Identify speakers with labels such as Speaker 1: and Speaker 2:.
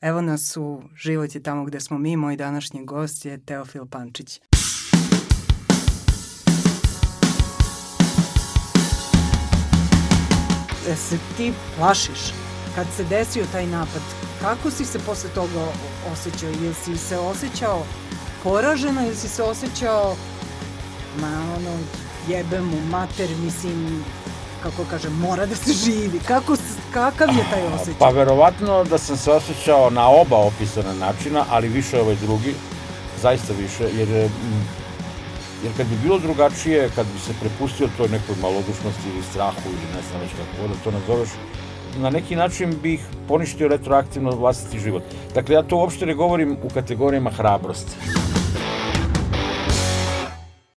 Speaker 1: Evo nas u Život je tamo gde smo mi, moj današnji gost je Teofil Pančić. E se ti plašiš kad se desio taj napad? Kako si se posle toga osjećao? Ili si se osjećao poraženo ili si se osjećao ma ono jebem mu mater, mislim kako kažem, mora da se živi. Kako, kakav je taj osjećaj?
Speaker 2: Pa verovatno da sam se osjećao na oba opisana načina, ali više ovaj drugi, zaista više, jer Jer kad bi bilo drugačije, kad bi se prepustio toj nekoj malodušnosti ili strahu ili ne znam već kako da to nazoveš, na neki način bih poništio retroaktivno vlastiti život. Dakle, ja to uopšte ne govorim u kategorijama hrabrosti.